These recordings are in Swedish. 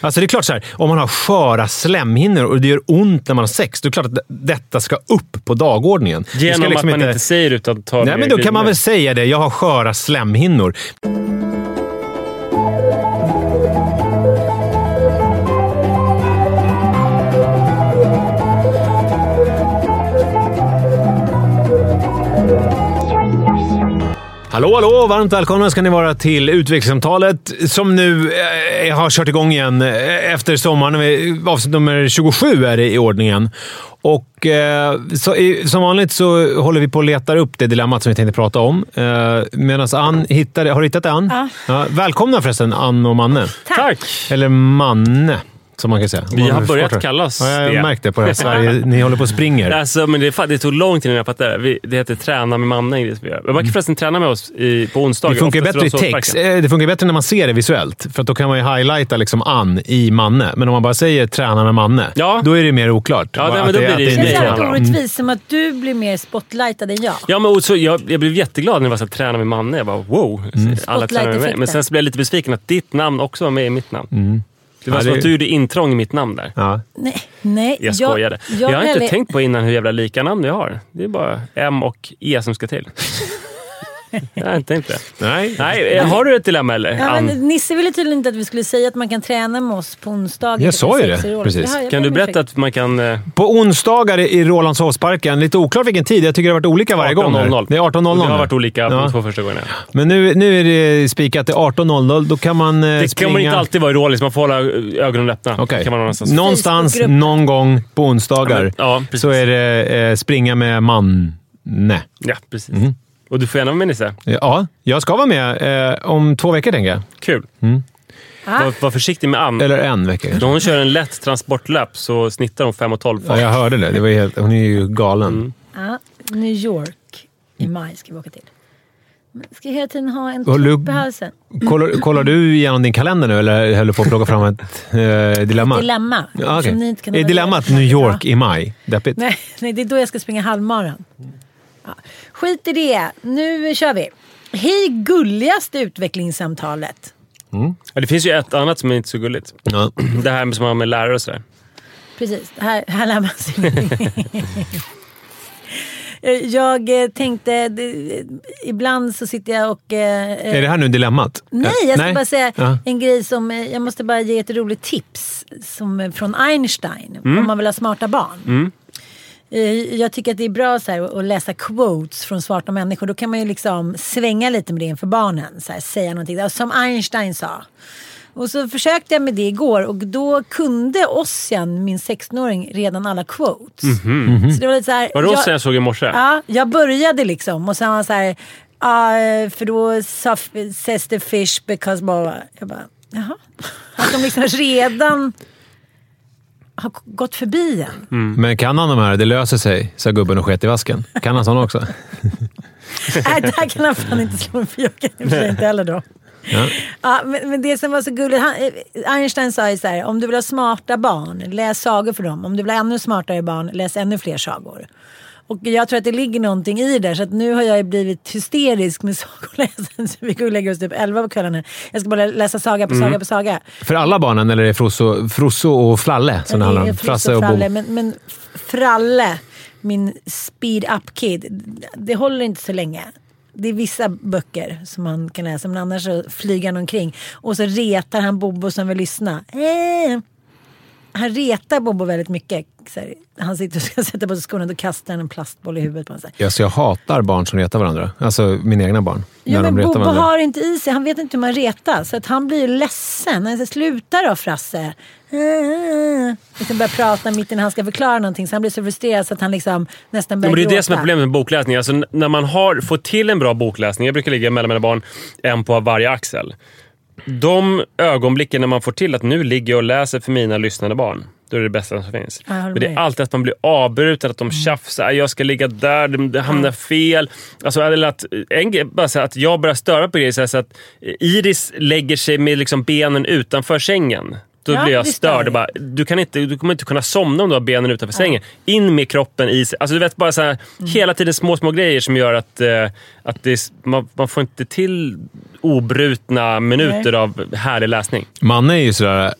Alltså det är klart så här, om man har sköra slemhinnor och det gör ont när man har sex, då är det klart att detta ska upp på dagordningen. Genom liksom att man inte säger det utan tar Nej, men då kan man väl säga det. Jag har sköra slemhinnor. Hallå, hallå! Varmt välkomna ska ni vara till utvecklingssamtalet som nu eh, har kört igång igen eh, efter sommaren. Avsnitt nummer 27 är det i ordningen. Och eh, så, i, Som vanligt så håller vi på att leta upp det dilemmat som vi tänkte prata om. Eh, Medan Ann hittar det. Har du hittat det, Ann? Ja. välkomna förresten, Ann och Manne. Tack! Eller Manne, som man kan säga. Vi har börjat kallas ja, Jag det. har märkt det på det här Sverige. Ni håller på och springer. Alltså, men det, det tog lång tid innan jag fattade. Vi, det heter Träna med Manne. Men Man kan förresten träna med oss i, på onsdagar. Det funkar bättre i text. Eh, Det funkar bättre när man ser det visuellt, för att då kan man ju highlighta liksom Ann i Manne. Men om man bara säger “träna med Manne”, Ja. då är det mer oklart. Ja, Bara men då blir det att ju Det nej. känns om. orättvist, som att du blir mer spotlightad än jag. Ja, men så, jag, jag blev jätteglad när det var så här, träna med Manne. Jag bara wow, Mm. alla tränar med mig. Men sen så blev jag lite besviken att ditt namn också var med i mitt namn. Det var Ja, som det- att du gjorde intrång i mitt namn där. Ja. Nej, nej. Jag skojade. Jag, har inte tänkt på innan hur jävla lika namn jag har. Det är bara M och E som ska till. jag inte det. Nej. Nej, eh, har du ett dilemma eller? Ja, men Nisse ville tydligen inte att vi skulle säga att man kan träna med oss på onsdagar. Jag sa ju det, precis. Ja, Kan du berätta att man kan... eh, På onsdagar i Rålambshovsparken, lite oklart vilken tid. Jag tycker det har varit olika varje gång. här. 18.00. Det är 18.00 Det har varit olika Ja. de två första gångerna. Men nu, nu är det spikat till 18.00. Då kan man eh, Det springa... kommer inte alltid vara i Rålis. Man får hålla ögonen öppna. Okej. Kan man någonstans. Någonstans, någon gång på onsdagar Ja, precis. så är det eh, springa med Manne. Ja, precis. Mhm. Och du får gärna vara med Nisse. Ja, jag ska vara med eh, om två veckor, tänker jag. Kul. Ah. Var, var försiktig med Ann. Eller en vecka. När hon kör en lätt transportlöp så snittar hon 5 och 12 Ja, jag hörde det. det var helt, hon är ju galen. Mm. Ja, New York i maj ska vi åka till. Men Ska jag hela tiden ha en tupp i halsen? Kollar, kollar du igenom din kalender nu eller håller på att plocka fram ett eh, dilemma? Dilemma. Ja. Eftersom ni inte kan Är dilemmat New. York i maj? Deppigt. Nej, nej, det är då jag ska springa halvmaran. Ja. Skit i det. Nu kör vi. Hej gulligaste utvecklingssamtalet. Ja, det finns ju ett annat som är inte så gulligt. Ja. Det här med som har med lärare och sådär. Precis, här, här lär man sig. Eh, Jag eh, tänkte, det, ibland så sitter jag och... eh, eh, Är det här nu dilemmat? Nej, Eh, jag ska bara säga Ja. en grej som... eh, Jag måste bara ge ett roligt tips som, eh, från Einstein. Mm. Om man vill ha smarta barn. Eh, Jag tycker att det är bra så här, att- läsa quotes från smarta människor. Då kan man ju liksom svänga lite med det inför barnen. Så här, säga någonting. Som Einstein sa. Och så försökte jag med det igår och då kunde Ossian, min 16-åring, redan alla quotes. Så det var lite så här, Var det jag- oss jag såg i morse? Ja, jag började liksom och sen var han så här, "Ja, för då sa, says the fish because bara, jag bara, jaha. Att de liksom redan har gått förbi en. Men kan han de här? Det löser sig, sa gubben och sket i vasken. Kan han sån också? Nej, där kan han fan inte slå mig för jag kan i och för sig inte heller då. Ja. Ja, men, men det som var så gulligt, han, eh, Einstein sa ju så här, om du vill ha smarta barn, läs sagor för dem. Om du vill ha ännu smartare barn, läs ännu fler sagor. Och jag tror att det ligger någonting i det, så att nu har jag blivit hysterisk med sagoläsande. Så vi går och lägger oss typ 11 på kvällen. Jag ska bara läsa saga på saga på saga. För alla barnen, eller är det Frosso, Frosso och Flalle som det handlar om? Frasse och Fralle, men, men Fralle, min speed up kid, det håller inte så länge. Det är vissa böcker som man kan läsa, men annars så flyger han omkring. Och så retar han Bobo som vill lyssna. Eh. Han retar Bobo väldigt mycket. Här, han sitter och ska sätta på sig skorna, då kastar han en plastboll i huvudet på honom. Ja, så jag hatar barn som retar varandra. Alltså mina egna barn. Ja, när men de Bobo varandra. har inte i sig, han vet inte hur man retar. Så att han blir ju ledsen. Han säger sluta då Frasse. Liksom börjar prata mitt innan han ska förklara någonting. Så han blir så frustrerad så att han liksom nästan Ja, börjar men det är gråta. det som är problemet med bokläsning. Alltså, när man har fått till en bra bokläsning, jag brukar ligga mellan mina barn en på varje axel. de ögonblicken när man får till att nu ligger jag och läser för mina lyssnande barn. Då är det det bästa som finns. Ja, Men det är alltid att man blir avbruten, att de tjafsar. Jag ska ligga där, det- hamnar fel. Alltså, eller att, en, bara så här, att jag börjar störa på grejer. Så, här, så att Iris lägger sig med liksom benen utanför sängen. Då Ja, blir jag störd. Bara, du, kan inte, du kommer inte kunna somna om du har benen utanför sängen. In med kroppen i sig. Alltså, du vet, bara så här, Mm. Hela tiden små, små grejer som gör att, eh, att det, är- man, man får inte till obrutna minuter av härlig läsning. Manne är ju sådär...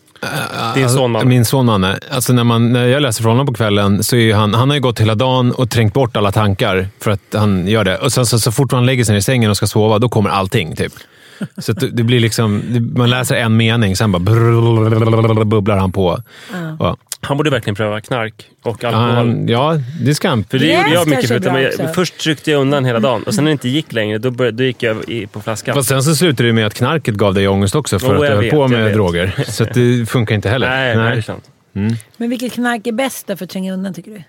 Din son Manne. Min son Manne. Alltså när, man, när jag läser för honom på kvällen så är han, han har ju gått hela dagen och trängt bort alla tankar för att han gör det. Och sen så, så fort han lägger sig ner i sängen och ska sova, då kommer allting. typ. Så att det, det blir liksom, man läser en mening, sen bara brrr, bubblar han på. Ja. Han borde verkligen pröva knark och alkohol. Um, ja, det ska han. För det gjorde jag mycket förut. jag, först tryckte jag undan hela dagen och sen när det inte gick längre, då, började, då gick jag i, på flaskan. Fast sen så slutade det med att knarket gav dig ångest också för oh, att du jag höll på med droger. Så att det funkar inte heller. Nej, nej. det är sant. Men vilket knark är bäst då för att tränga undan tycker du? Är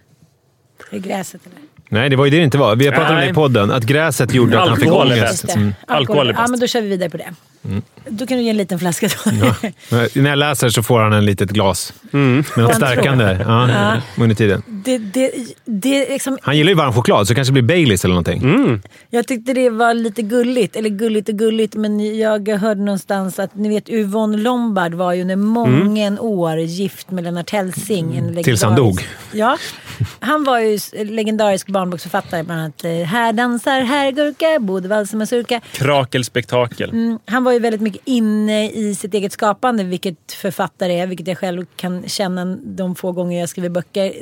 det gräset eller? Nej, det var ju det det inte var. Vi har pratat om det i podden, att gräset gjorde att han fick Alkohol är ångest. bäst. Mm. Alkohol är Ja, men då kör vi vidare på det. Då kan du ge en liten flaska då. När jag läser så får han en litet glas Mm. med något stärkande ja, under tiden. det, det, det, liksom, Han gillar ju varm choklad, så det kanske blir Baileys eller någonting. Mm. jag tyckte det var lite gulligt, eller gulligt och gulligt, men jag hörde någonstans att ni vet Yvonne Lombard var ju under många år gift med Lennart Hellsing. En Tills han legendarisk- dog. Ja, han var ju legendarisk barnboksförfattare bland annat. eh, Här dansar herrgurka, både vals och mazurka. Krakelspektakel. Mm, han var ju väldigt mycket inne i sitt eget skapande, vilket författare är, vilket jag själv kan känna de få gånger jag skriver böcker.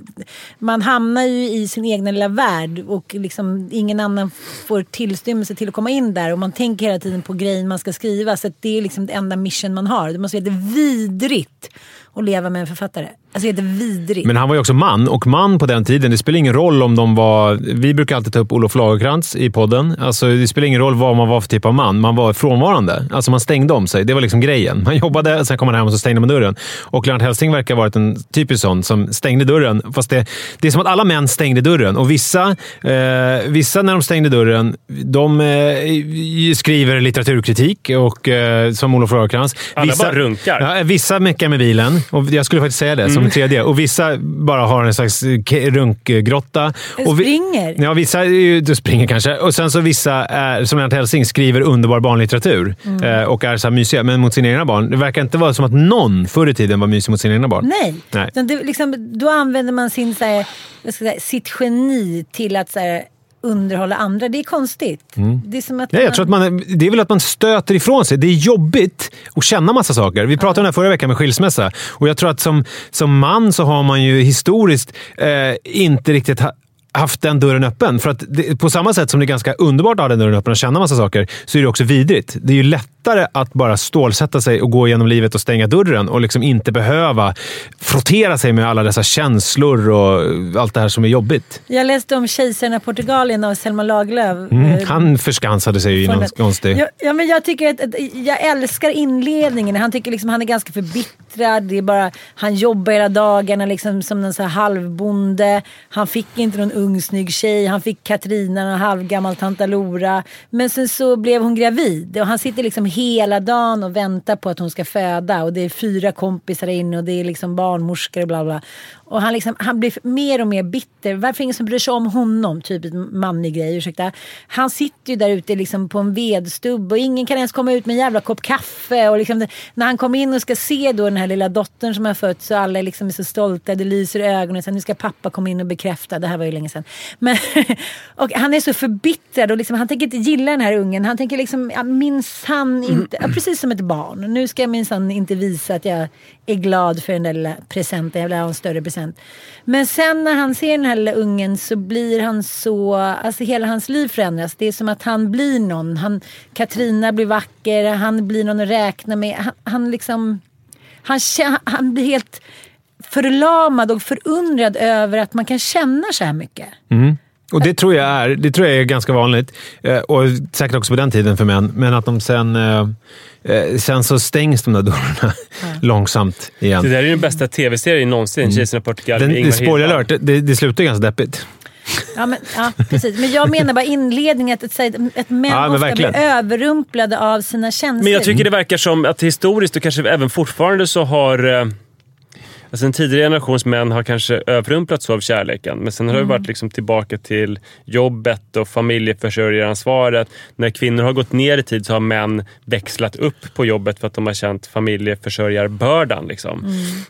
Man hamnar ju i sin egna lilla värld och liksom ingen annan får tillstymmelse till att komma in där och man tänker hela tiden på grejen man ska skriva så att det är liksom det enda mission man har. Det måste vara vidrigt att leva med en författare. Alltså det är vidrigt. Men han var ju också man, och man på den tiden, det spelar ingen roll om de var... Vi brukar alltid ta upp Olof Lagercrantz i podden. Alltså, det spelar ingen roll vad man var för typ av man. Man var frånvarande. Alltså man stängde om sig. Det var liksom grejen. Man jobbade, sen kom man hem och så stängde man dörren. Och Lennart Hellsing verkar ha varit en typisk sån som stängde dörren. Fast det, det är som att alla män stängde dörren. Och vissa, eh, vissa när de stängde dörren, de eh, skriver litteraturkritik, och, eh, som Olof Lagercrantz. Alla bara runkar. Ja, vissa meckar med bilen. Och jag skulle faktiskt säga det Mm. Som tredje. Och vissa bara har en slags runkgrotta. Och vi- Springer. Ja, vissa du springer kanske. Och sen så vissa, är, som Lennart Hellsing, skriver underbar barnlitteratur Mm. eh, och är så här mysiga. Men mot sina egna barn. Det verkar inte vara som att någon förr i tiden var mysig mot sina egna barn. Nej, Nej. Det, liksom, då använder man sin, så här, vad ska jag säga, sitt geni till att så här, underhålla andra. Det är konstigt. Det är som att Ja, jag man- tror att man, det är väl att man stöter ifrån sig. Det är jobbigt att känna massa saker. Vi pratade om det här förra veckan med skilsmässa. Och jag tror att som, som man så har man ju historiskt eh, inte riktigt ha, haft den dörren öppen. För att det, på samma sätt som det är ganska underbart att ha den dörren öppen och känna massa saker, så är det också vidrigt. Det är ju lättare att bara stålsätta sig och gå igenom livet och stänga dörren och liksom inte behöva frottera sig med alla dessa känslor och allt det här som är jobbigt. Jag läste om Kejsaren av Portugalien av Selma Lagerlöf. Mm, Eh, han förskansade sig ju i någon konstig... Ja, ja, men jag, tycker att, jag älskar inledningen. Han tycker liksom han är ganska förbittrad. Det är bara, han jobbar hela dagarna liksom som en så halvbonde. Han fick inte någon ung snygg tjej. Han fick Katrina, en halvgammal tanta Lora. Men sen så blev hon gravid. Och han sitter liksom hela dagen och väntar på att hon ska föda. Och det är fyra kompisar inne och det är liksom barnmorskor och bla bla. Och han, liksom, han blir mer och mer bitter. Varför ingen som bryr sig om honom? Typ manlig grej, ursäkta. Han sitter ju där ute liksom på en vedstubb och ingen kan ens komma ut med en jävla kopp kaffe. Och liksom, när han kommer in och ska se då den här lilla dottern som har fötts så alla liksom är så stolta, det lyser i ögonen. Sen nu ska pappa komma in och bekräfta. Det här var ju länge sedan. Men, och han är så förbittrad och liksom, han tänker inte gilla den här ungen. Han tänker liksom, ja, minsann inte, ja, precis som ett barn. Nu ska jag minsann inte visa att jag är glad för den där lilla presenten. Jag vill ha en större present. Men sen när han ser den här lilla ungen så blir han så, alltså hela hans liv förändras. Det är som att han blir någon. Han, Katrina blir vacker, han blir någon att räkna med. Han, han liksom, han, han blir helt förlamad och förundrad över att man kan känna så här mycket. Mm. Och det tror jag är, det tror jag är ganska vanligt. Eh, och säkert också på den tiden för män. Men att de sen... Eh, eh, sen så stängs de där dörrarna långsamt igen. Det där är den bästa tv-serien någonsin. Kejsaren av Portugal Den, Ingmar spoiler alert, det, det slutar ganska deppigt. Ja, men, ja, precis. Men jag menar bara inledningen, att, att, att, att män Ja, blir överrumplade av sina känslor. Men jag tycker det verkar som att historiskt och kanske även fortfarande så har... Alltså en tidigare generations män har kanske överrumplats av kärleken. Men sen har det varit liksom tillbaka till jobbet och familjeförsörjaransvaret. När kvinnor har gått ner i tid så har män växlat upp på jobbet för att de har känt familjeförsörjarbördan. Liksom.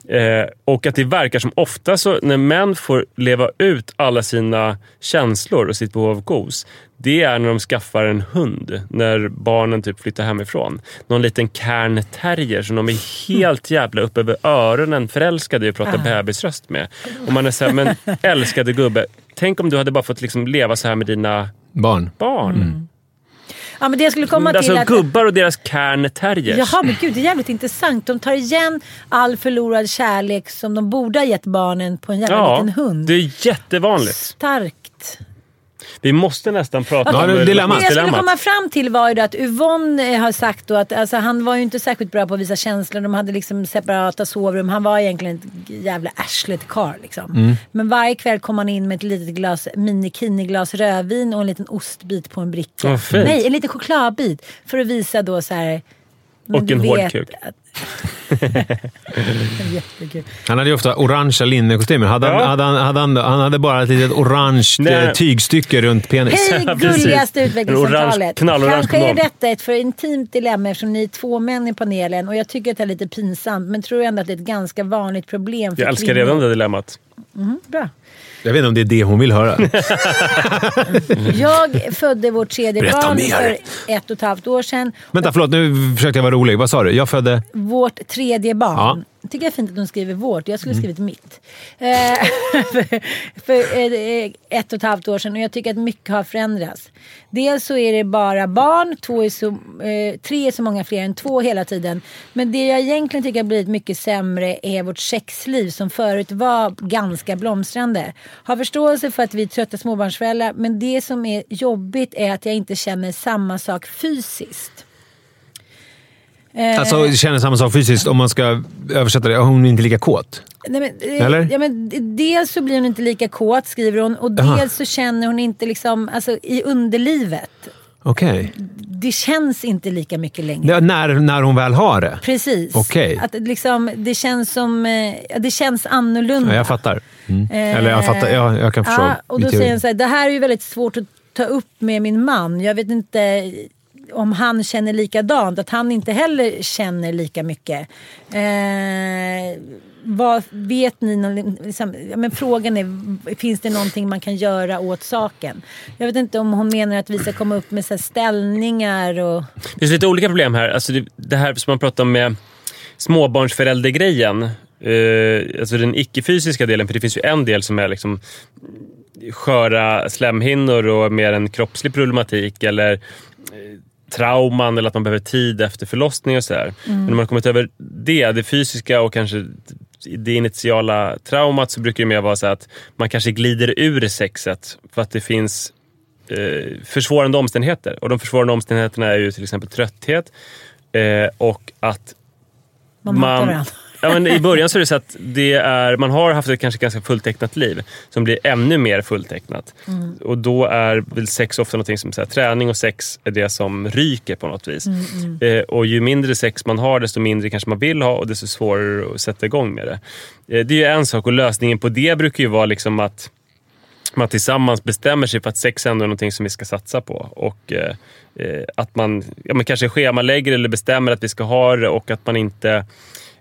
Eh, och att det verkar som ofta så när män får leva ut alla sina känslor och sitt behov av gos. Det är när de skaffar en hund. När barnen typ flyttar hemifrån. Någon liten cairn terrier som de är helt jävla upp över öronen förälskade i och pratar bebisröst med. Och man är såhär, men älskade gubbe. Tänk om du hade bara fått liksom leva så här med dina Barn. barn. Ja, men det skulle komma Alltså till att... gubbar och deras cairn terriers. Jaha, men gud det är jävligt intressant. De tar igen all förlorad kärlek som de borde ha gett barnen på en jävla Ja, liten hund. det är jättevanligt. Starkt. Vi måste nästan prata Ja, om det dilemmat. Det jag skulle komma fram till var ju att Yvonne eh, har sagt då att alltså, han var ju inte särskilt bra på att visa känslor. De hade liksom separata sovrum. Han var egentligen ett jävla arslet karl liksom. Mm. Men varje kväll kom han in med ett litet glas mini-kini-glas rödvin och en liten ostbit på en bricka. Fint. Nej, en liten chokladbit. För att visa då så här... Och en hård kuk. att- Jättekul. Han hade ju ofta orangea linnekostymer. Hade han, Ja. hade han, hade han, han hade bara ett litet orange Nej. eh, tygstycke runt penis. Hej gulligaste utvecklingssamtalet. Kanske är detta ett för intimt dilemma eftersom ni är två män i panelen och jag tycker att det är lite pinsamt men tror ändå att det är ett ganska vanligt problem för Jag älskar kvinnor. redan det dilemmat. Bra. Jag vet inte om det är det hon vill höra. Jag födde vårt tredje barn för ett och ett halvt år sedan. Vänta, förlåt. Nu försökte jag vara rolig. Vad sa du? Jag födde... Vårt tredje barn. Mm. Jag tycker det är fint att de skriver vårt. Jag skulle skrivit mitt. Eh, för för eh, ett och ett halvt år sedan. Och jag tycker att mycket har förändrats. Dels så är det bara barn. Två är så, eh, tre är så många fler än två hela tiden. Men det jag egentligen tycker har blivit mycket sämre är vårt sexliv som förut var ganska blomstrande. Har förståelse för att vi är trötta småbarnsföräldrar. Men det som är jobbigt är att jag inte känner samma sak fysiskt. Eh, Alltså, känner samma sak fysiskt om man ska översätta det. Hon är inte lika kåt. Nej, men, eh, Eller? Ja, men, dels så blir hon inte lika kåt skriver hon och Jaha. dels så känner hon inte liksom, alltså i underlivet. Okej. Det känns inte lika mycket längre. Det- När, när hon väl har det? Precis. Okej. Att liksom, det känns som, eh, det känns annorlunda. Ja, jag fattar. Mm. Eh, Eller jag fattar. Ja, jag kan förstå. Ja, och då säger han så här, det här är ju väldigt svårt att ta upp med min man. Jag vet inte om han känner likadant, att han inte heller känner lika mycket. Eh, vad vet ni? någon- Liksom, ja, men frågan är, finns det någonting man kan göra åt saken? Jag vet inte om hon menar att vi ska komma upp med så här ställningar och... Det finns lite olika problem här. Alltså det, det här som man pratar om med småbarnsföräldergrejen. Eh, alltså den icke-fysiska delen. För det finns ju en del som är liksom sköra slemhinnor och mer en kroppslig problematik. Eller eh, trauman eller att man behöver tid efter förlossning och sådär. Men när man har kommit över det, det fysiska och kanske det initiala traumat så brukar det mer vara så att man kanske glider ur sexet för att det finns eh, försvårande omständigheter. Och de försvårande omständigheterna är ju till exempel trötthet eh, och att Man hatar varandra. Ja, men I början så är det så att det är, man har haft ett kanske ganska fulltecknat liv som blir ännu mer fulltecknat. Mm. Och då är väl sex ofta någonting som så här, träning och sex är det som ryker på något vis. Mm, Eh, och ju mindre sex man har desto mindre kanske man vill ha och desto svårare att sätta igång med det. Eh, det är ju en sak och lösningen på det brukar ju vara liksom att man tillsammans bestämmer sig för att sex ändå är någonting som vi ska satsa på. Och eh, eh, att man ja, men kanske schemalägger eller bestämmer att vi ska ha det och att man inte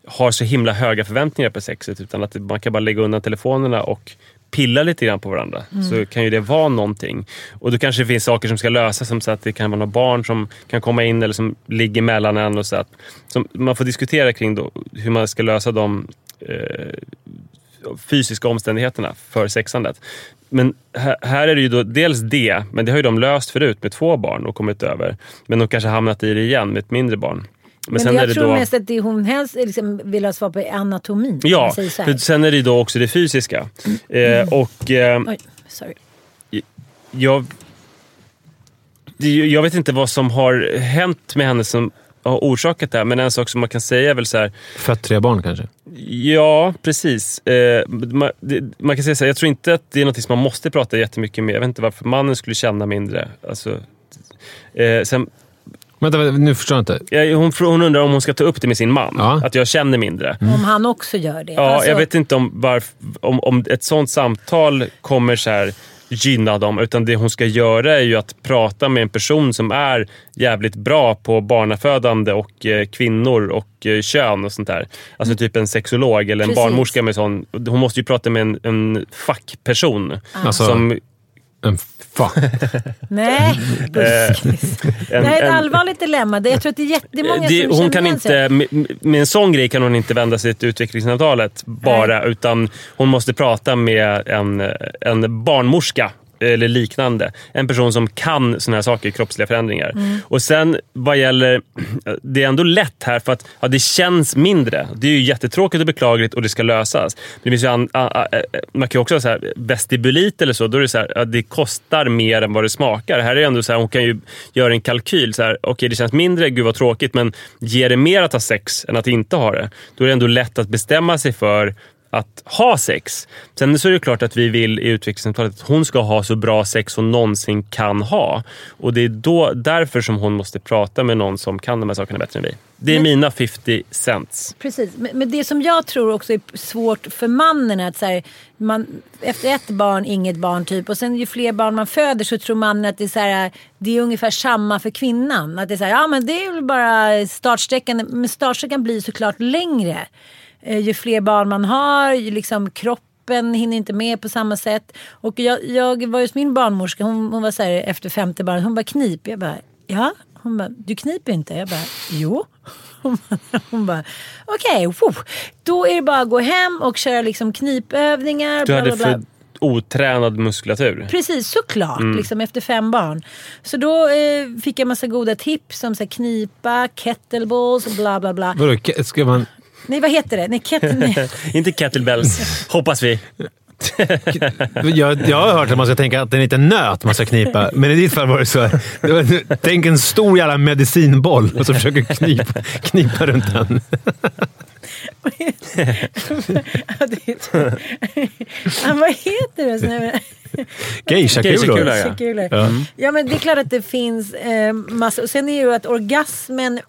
har så himla höga förväntningar på sexet utan att man kan bara lägga undan telefonerna och pilla lite grann på varandra. Så kan ju det vara någonting. Och då kanske det finns saker som ska lösas som så att det kan vara några barn som kan komma in eller som ligger mellan en. Och så att, som man får diskutera kring då, hur man ska lösa de eh, fysiska omständigheterna för sexandet. Men här, här är det ju då dels det, men det har ju de löst förut med två barn och kommit över. Men de kanske hamnat i det igen med ett mindre barn. Men, Men, sen jag är det tror då... mest att det hon helst liksom vill ha svar på är anatomin. om Ja, för sen är det ju då också det fysiska. Eh, och eh, Oj, sorry. jag, jag vet inte vad som har hänt med henne som har orsakat det här. Men en sak som man kan säga är väl så här, Fött tre barn kanske? Ja, precis. Eh, man, det, man kan säga så här, jag tror inte att det är något som man måste prata jättemycket med. Jag vet inte varför mannen skulle känna mindre. Alltså, eh, sen, Vänta, vänta, nu förstår jag inte. hon, hon undrar om hon ska ta upp det med sin man. Ja. Att jag känner mindre. Om han också gör det. Ja, Alltså, jag vet inte om, varf, om, om ett sånt samtal kommer så här gynna dem. Utan det hon ska göra är ju att prata med en person som är jävligt bra på barnafödande och eh, kvinnor och eh, kön och sånt där. Alltså typ en sexolog eller en Precis. barnmorska med sån. Hon måste ju prata med en, en fackperson. Alltså, Som, en fuck. Nej, buskis. det en, här är ett en- allvarligt dilemma. Det- Jag tror att det är jättemånga det, som hon känner kan inte, med, med en sån grej kan hon inte vända sig till utvecklingssamtalet bara. Utan hon måste prata med en, en barnmorska eller liknande. En person som kan såna här saker, kroppsliga förändringar. Och sen vad gäller... Det är ändå lätt här för att ja, det känns mindre. Det är ju jättetråkigt och beklagligt och det ska lösas. Men det finns ju an, a, a, a, man kan ju också ha så här, vestibulit eller så. Då är det så här, ja, det kostar mer än vad det smakar. Här är det ändå så här, hon kan ju göra en kalkyl. Så här, Okej, det känns mindre, gud vad tråkigt. Men ger det mer att ha sex än att inte ha det? Då är det ändå lätt att bestämma sig för att ha sex. Sen så är det klart att vi vill i utvecklingssamtalet att hon ska ha så bra sex hon någonsin kan ha. Och det är då, därför som hon måste prata med någon som kan de här sakerna bättre än vi. Det är mina 50 cents. Precis, men, men det som jag tror också är svårt för mannen är att så här, man, efter ett barn, inget barn typ. Och sen ju fler barn man föder så tror mannen att det är, så här, det är ungefär samma för kvinnan. Att det är så här, ja men det är väl bara startsträckan. Men startsträckan blir såklart längre. Eh, ju fler barn man har, ju liksom kroppen hinner inte med på samma sätt. Och jag, jag var hos min barnmorska, hon, hon var så här efter femte barnet, hon bara knip. Jag bara, ja? Hon bara, du kniper inte? Jag bara, jo. Hon bara, hon bara okej, okay, då är det bara att gå hem och köra liksom knipövningar. Du hade bla, bla. för otränad muskulatur. Precis, såklart. Mm. Liksom, efter fem barn. Så då eh, fick jag massa goda tips som så här, knipa, kettleballs och bla bla bla. Vadå, ska man... Nej, vad heter det? Nej, ket- nej. Inte kettlebells, hoppas vi. Jag, jag har hört att man ska tänka att det är en liten nöt man ska knipa, men i ditt fall var det så här. Det var, tänk en stor jävla medicinboll och så försöker knipa, knipa runt den. Ja, vad heter det? Geisha-kulor. Ja. Ja. men det är klart att det finns eh, massor. Och sen är det ju att orgasmen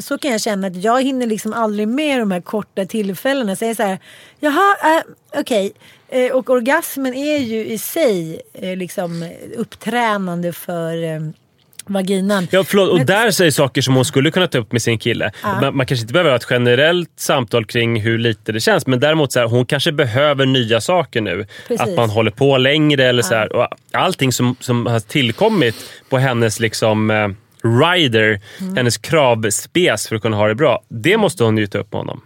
så kan jag känna att jag hinner liksom aldrig med de här korta tillfällena. Så jag är så här, jaha, äh, okej. Eh, och orgasmen är ju i sig eh, liksom upptränande för eh, vaginan. Ja, förlåt. Och Men- där säger saker som hon skulle kunna ta upp med sin kille. Man, man kanske inte behöver ha ett generellt samtal kring hur lite det känns, men däremot så här, hon kanske behöver nya saker nu. Precis. Att man håller på längre eller så här. Och allting som, som har tillkommit på hennes liksom rider, Mm. hennes kravspes för att kunna ha det bra. Det måste hon ju ta upp med honom.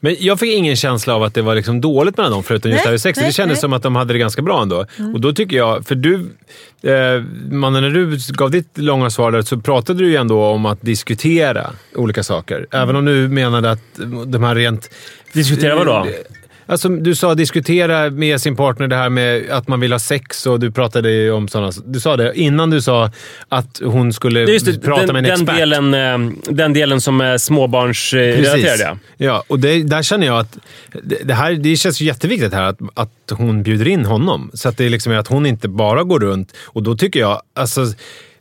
Men jag fick ingen känsla av att det var liksom dåligt mellan dem, förutom just Nej, det här med sex. nej, Det kändes nej. som att de hade det ganska bra ändå. Och då tycker jag, för du, eh, mannen, när du gav ditt långa svar där så pratade du ju ändå om att diskutera olika saker. Även om du menade att de här rent... Diskutera vad då? Alltså, du sa diskutera med sin partner det här med att man vill ha sex och du pratade om sådana... Du sa det innan du sa att hon skulle Det prata den, med en den, expert. delen, eh, den delen som är småbarnsrelaterad. Ja. Ja, och det, där känner jag att det, här, det känns jätteviktigt här att, att hon bjuder in honom. Så att det liksom är att hon inte bara går runt. Och då tycker jag, alltså,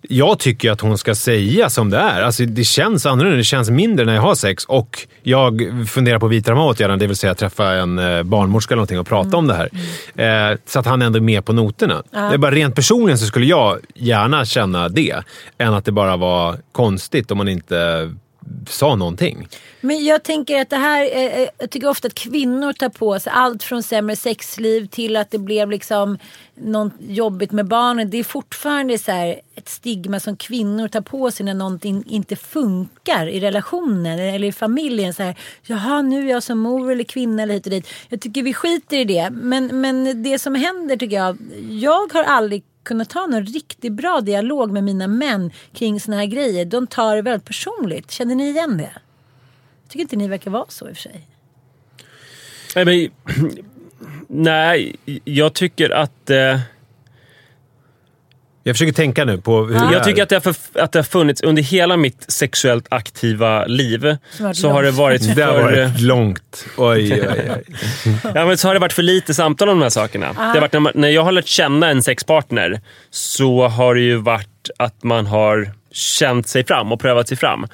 jag tycker att hon ska säga som det är. Alltså, det känns annorlunda, det känns mindre när jag har sex och jag funderar på att vidta de här åtgärderna, det vill säga träffa en eh, barnmorska eller någonting och prata om det här. Eh, så att han ändå är med på noterna. Det är bara rent personligen så skulle jag gärna känna det, än att det bara var konstigt om man inte sa någonting. Men jag tänker att det här, eh, eh, jag tycker ofta att kvinnor tar på sig allt från sämre sexliv till att det blev liksom något jobbigt med barnen. Det är fortfarande så här ett stigma som kvinnor tar på sig när någonting inte funkar i relationen eller i familjen. Så här, Jaha, nu är jag som mor eller kvinna eller hit och dit. Jag tycker vi skiter i det. Men, men det som händer tycker jag, jag har aldrig kunna ta någon riktigt bra dialog med mina män kring såna här grejer. De tar det väldigt personligt. Känner ni igen det? Jag tycker inte ni verkar vara så i och för sig. Nej, men, nej, jag tycker att... Eh, jag försöker tänka nu på hur det Jag tycker att det, har för, att det har funnits under hela mitt sexuellt aktiva liv. Så har det varit Det har för... varit långt. Oj, oj, oj. Ja, men så har det varit för lite samtal om de här sakerna. Det har varit när, man, när jag har lärt känna en sexpartner så har det ju varit att man har känt sig fram och prövat sig fram.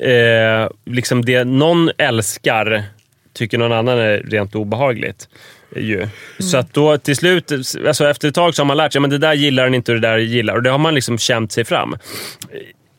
Eh, liksom det någon älskar tycker någon annan är rent obehagligt. Ju. Så att då till slut, alltså efter ett tag så har man lärt sig men det där gillar den inte och det där gillar. Och det har man liksom känt sig fram.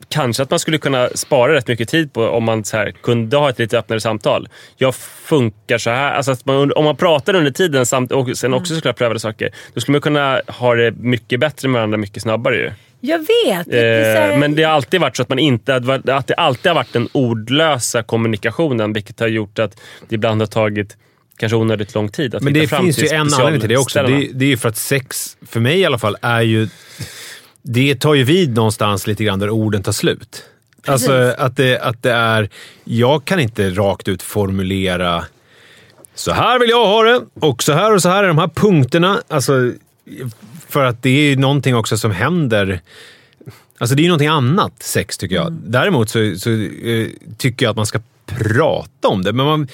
Kanske att man skulle kunna spara rätt mycket tid på om man så här, kunde ha ett lite öppnare samtal. Jag funkar så här. Alltså att man, om man pratar under tiden samt, och sen också såklart prövade saker, då skulle man kunna ha det mycket bättre med varandra mycket snabbare. Ju. Jag vet. Det Eh, här- men det har alltid varit så att, man inte, att det alltid har varit den ordlösa kommunikationen, vilket har gjort att det ibland har tagit kanske onödigt lång tid att Men det finns ju en anledning till det också. Det, det är ju för att sex, för mig i alla fall, är ju... Det tar ju vid någonstans lite grann där orden tar slut. Alltså att det, att det är... Jag kan inte rakt ut formulera så här vill jag ha det och så här och så här är de här punkterna. Alltså, för att det är ju någonting också som händer. Alltså det är ju någonting annat, sex, tycker jag. Däremot så, så eh, tycker jag att man ska prata om det. Men man,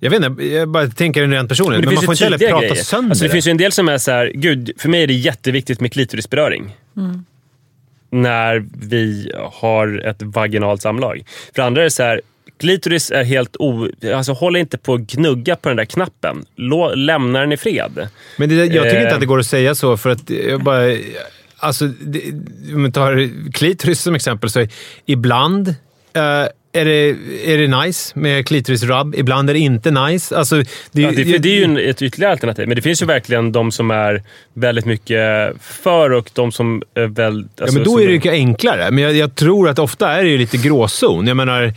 jag vet inte, jag bara tänker rent personligen. Men, det man finns får inte heller prata grejer. sönder alltså, det. det. finns ju en del som är så här, gud, för mig är det jätteviktigt med klitorisberöring. När vi har ett vaginalt samlag. För andra är det så här, klitoris är helt o... Alltså håll inte på att gnugga på den där knappen. Lå, lämna den i fred. Men det, jag tycker Eh. inte att det går att säga så, för att jag bara... Alltså, det, om vi tar klitoris som exempel, så ibland eh, är, det, är det nice med klitorisrubb, ibland är det inte nice. Alltså, det, Ja, det, det är ju en, ett ytterligare alternativ. Men det finns ju verkligen de som är väldigt mycket för och de som är väl... Ja, alltså, men då är det ju enklare. Men jag, jag tror att ofta är det ju lite gråzon. Jag menar,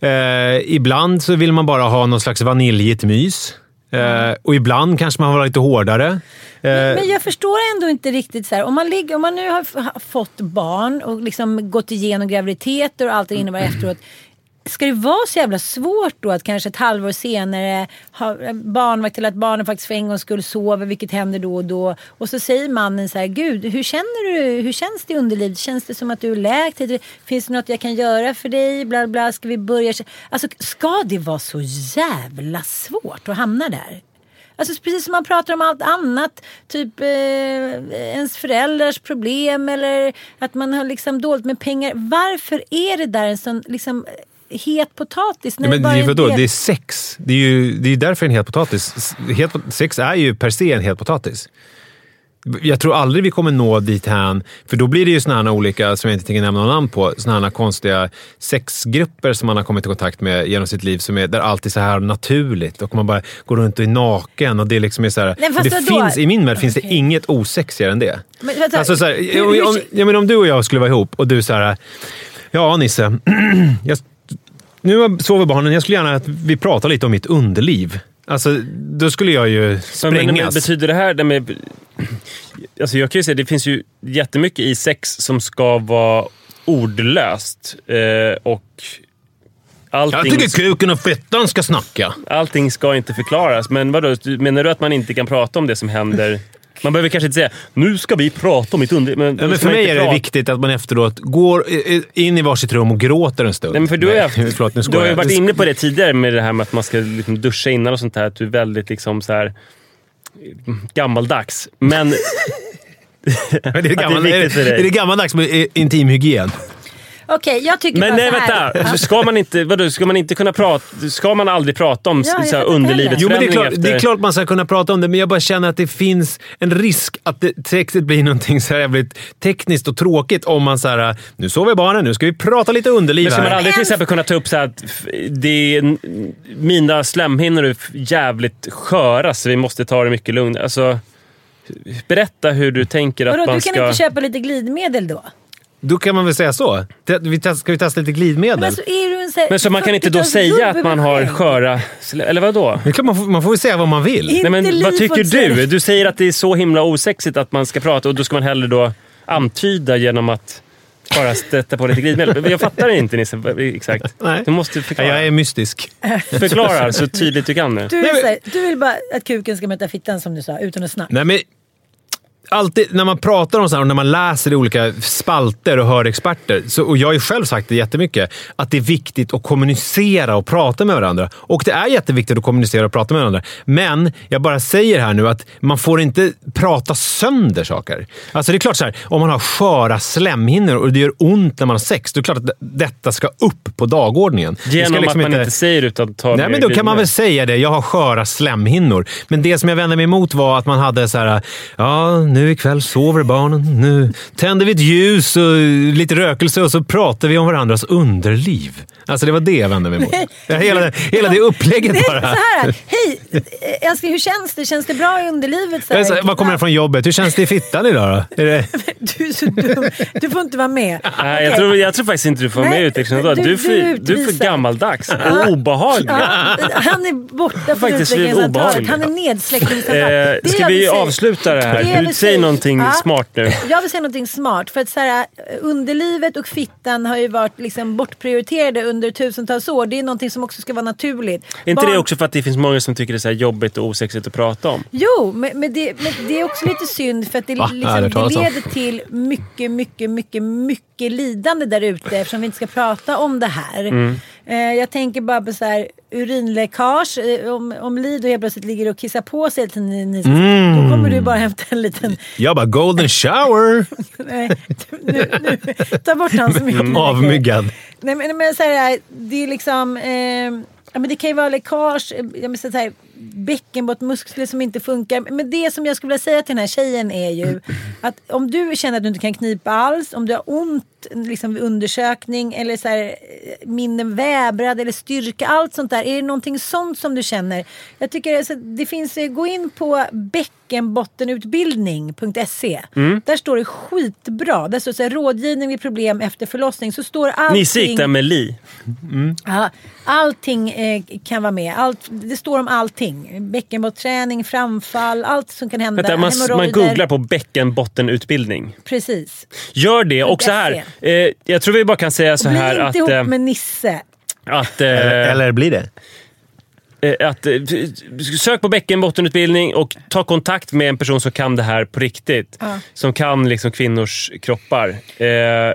eh, ibland så vill man bara ha någon slags vaniljigt mys. Eh, och ibland kanske man vill vara lite hårdare. Eh, Men jag förstår ändå inte riktigt så här, om man, ligger, om man nu har fått barn och liksom gått igenom graviditeter och allt det innebär efteråt. Ska det vara så jävla svårt då att kanske ett halvår senare ha barnvakt till att barnen faktiskt för en gångs skull sover, vilket händer då och då. Och så säger mannen så här, gud hur känner du, hur känns det i underlivet? Känns det som att du är läkt? Finns det något jag kan göra för dig? Bla bla, ska vi börja? Alltså ska det vara så jävla svårt att hamna där? Alltså precis som man pratar om allt annat. Typ eh, ens föräldrars problem eller att man har liksom dåligt med pengar. Varför är det där en sån liksom het potatis? När Ja, men det är, vadå? del- det är sex. Det är ju det är därför en het potatis. Het, sex är ju per se en het potatis. Jag tror aldrig vi kommer nå dit här, för då blir det ju såna här olika, som jag inte tänker nämna någon namn på, såna här konstiga sexgrupper som man har kommit i kontakt med genom sitt liv, som är, där allt är så här naturligt och man bara går runt och är naken. Och det liksom är så här, Nej, det vadå? finns, I min värld finns det Okej. inget osexigare än det. Men vänta, Alltså så här, hur- om, hur- om, ja, men om du och jag skulle vara ihop och du så här, ja Nisse, jag, nu sover barnen, jag skulle gärna att vi pratar lite om mitt underliv. Alltså, då skulle jag ju Men, men, sprängas. men, betyder det här... Det med, alltså jag kan ju säga det finns ju jättemycket i sex som ska vara ordlöst. Eh, och jag allting, tycker kuken och fettan ska snacka. allting ska inte förklaras. Men vadå, menar du att man inte kan prata om det som händer? Man behöver kanske inte säga nu ska vi prata om mitt under... Men, Ja, men för mig är det viktigt att man efteråt går in i varsitt rum och gråter en stund. Nej, men för du, har ju haft, förlåt, nu du har ju varit inne på det tidigare med det här med att man ska liksom duscha innan och sånt här. Att du är väldigt liksom så här gammaldags. Men Men är, det gammal, är är, är det gammaldags med eh, intimhygien? Okej, jag tycker Men bara nej, så här. vänta. Ska man inte, vadå, ska man inte kunna prata... Ska man aldrig prata om Ja, så här, underlivets Jo, men det är, klart, efter... det är klart man ska kunna prata om det, men jag bara känner att det finns en risk att det, textet blir någonting så här jävligt tekniskt och tråkigt om man så här, nu sover barnen, nu ska vi prata lite underliv Men ska man aldrig till exempel kunna ta upp så här att det är, mina slemhinnor är jävligt sköra så vi måste ta det mycket lugnt. Alltså, berätta hur du tänker att Vadå, man du kan ska... inte köpa lite glidmedel då? Då kan man väl säga så. Ska vi testa lite glidmedel? Men, alltså, så Men så man kan inte då 40-talsgubbe säga att man har sköra... Eller vadå? Det man, får, man får väl säga vad man vill. Inte Nej, men vad tycker du? Du säger att det är så himla osexigt att man ska prata och då ska man hellre då antyda genom att bara stötta på lite glidmedel. Jag fattar inte Nisse, exakt. Nej. Du måste förklara. jag är mystisk. Förklara så tydligt du kan nu. Du vill, du vill bara att kuken ska möta fittan som du sa, utan att snacka. Nej, men alltid när man pratar om sånt här och när man läser i olika spalter och hör experter, så, och jag har ju själv sagt det jättemycket, att det är viktigt att kommunicera och prata med varandra. Och det är jätteviktigt att kommunicera och prata med varandra. Men jag bara säger här nu att man får inte prata sönder saker. Alltså det är klart så här, om man har sköra slemhinnor och det gör ont när man har sex, då är det klart att detta ska upp på dagordningen. Genom liksom att man inte säger utan tar Nej, men då kan man väl säga det. Jag har sköra slemhinnor. Men det som jag vände mig emot var att man hade så här, ja, nu ikväll sover barnen. Nu tänder vi ett ljus och lite rökelse och så pratar vi om varandras underliv. Alltså det var det jag vände mig emot. Ja, Hela, det- hela det upplägget Det är bara. så här, hej älskling hur känns det? Känns det bra i underlivet? Så Jag här, Vad kommer jag från jobbet? Hur känns det i fittan idag då? Är det... Du är så dum. Du får inte vara med. Nej, jag, Okej. tror, jag tror faktiskt inte du får vara med i utvecklingssamtalet. du- Du, du du är för gammaldags och obehaglig. Ja, han är borta från Faktiskt utvecklingssamtalet. Han är nedsläckningssamtal. Eh, Det ska jag vi avsluta det här? Säga- någonting Ja. smart nu. Jag vill säga någonting smart. För att så här, underlivet och fittan har ju varit liksom bortprioriterade under tusentals år. Det är någonting som också ska vara naturligt. Är inte Barn- det också för att det finns många som tycker det är så här jobbigt och osexigt att prata om? Jo, men, men, det, men det är också lite synd för att det, liksom, det leder till mycket, mycket, mycket, mycket lidande där ute eftersom vi inte ska prata om det här. Mm. Eh, jag tänker bara på så här, urinläckage. Eh, om, om Lido helt plötsligt ligger och kissar på sig ni, Mm. då kommer du bara hämta en liten... Jag bara golden shower. Nej, nu, nu, ta bort hans mick. Avmyggad. Nej men, men så här, det är liksom... Eh, ja, men det kan ju vara läckage, eh, jag menar, så här, bäckenbottmuskler som inte funkar. Men det som jag skulle vilja säga till den här tjejen är ju att om du känner att du inte kan knipa alls, om du har ont liksom, vid undersökning eller så här, mindre väbrad eller styrka, allt sånt där. Är det någonting sånt som du känner? Jag tycker alltså, det finns, eh, gå in på bäckenbottenutbildning.se. Där står det skitbra. Där står det så här, rådgivning vid problem efter förlossning. Så står allting... Nisse gick där med Li. Ja, allting eh, kan vara med. Allt, det står om allting. Bäckenbotträning, framfall, allt som kan hända. Vänta, man, man googlar på bäckenbottenutbildning. Precis. Gör det. Och så här, eh, jag tror vi bara kan säga så Bli här inte att... ihop eh, med Nisse. att eh, Eller, eller blir det? eh, att, eh, sök på bäckenbottenutbildning och ta kontakt med en person som kan det här på riktigt. Ja. Som kan liksom kvinnors kroppar. Eh,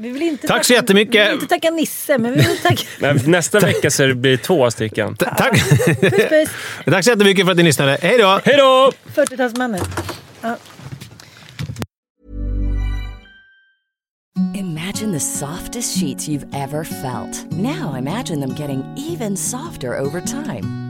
Vi vill inte Tack så tacka- jättemycket. Vi vill inte tacka Nisse, men vi vill tacka... Men Nästa vecka så blir det två stycken. Ta- Tack. Puss puss. Tack så jättemycket för att ni lyssnade. Hej då! Hej då! 40-talsmannen. Ja. Imagine the softest sheets you've ever felt. Now imagine them getting even softer over time.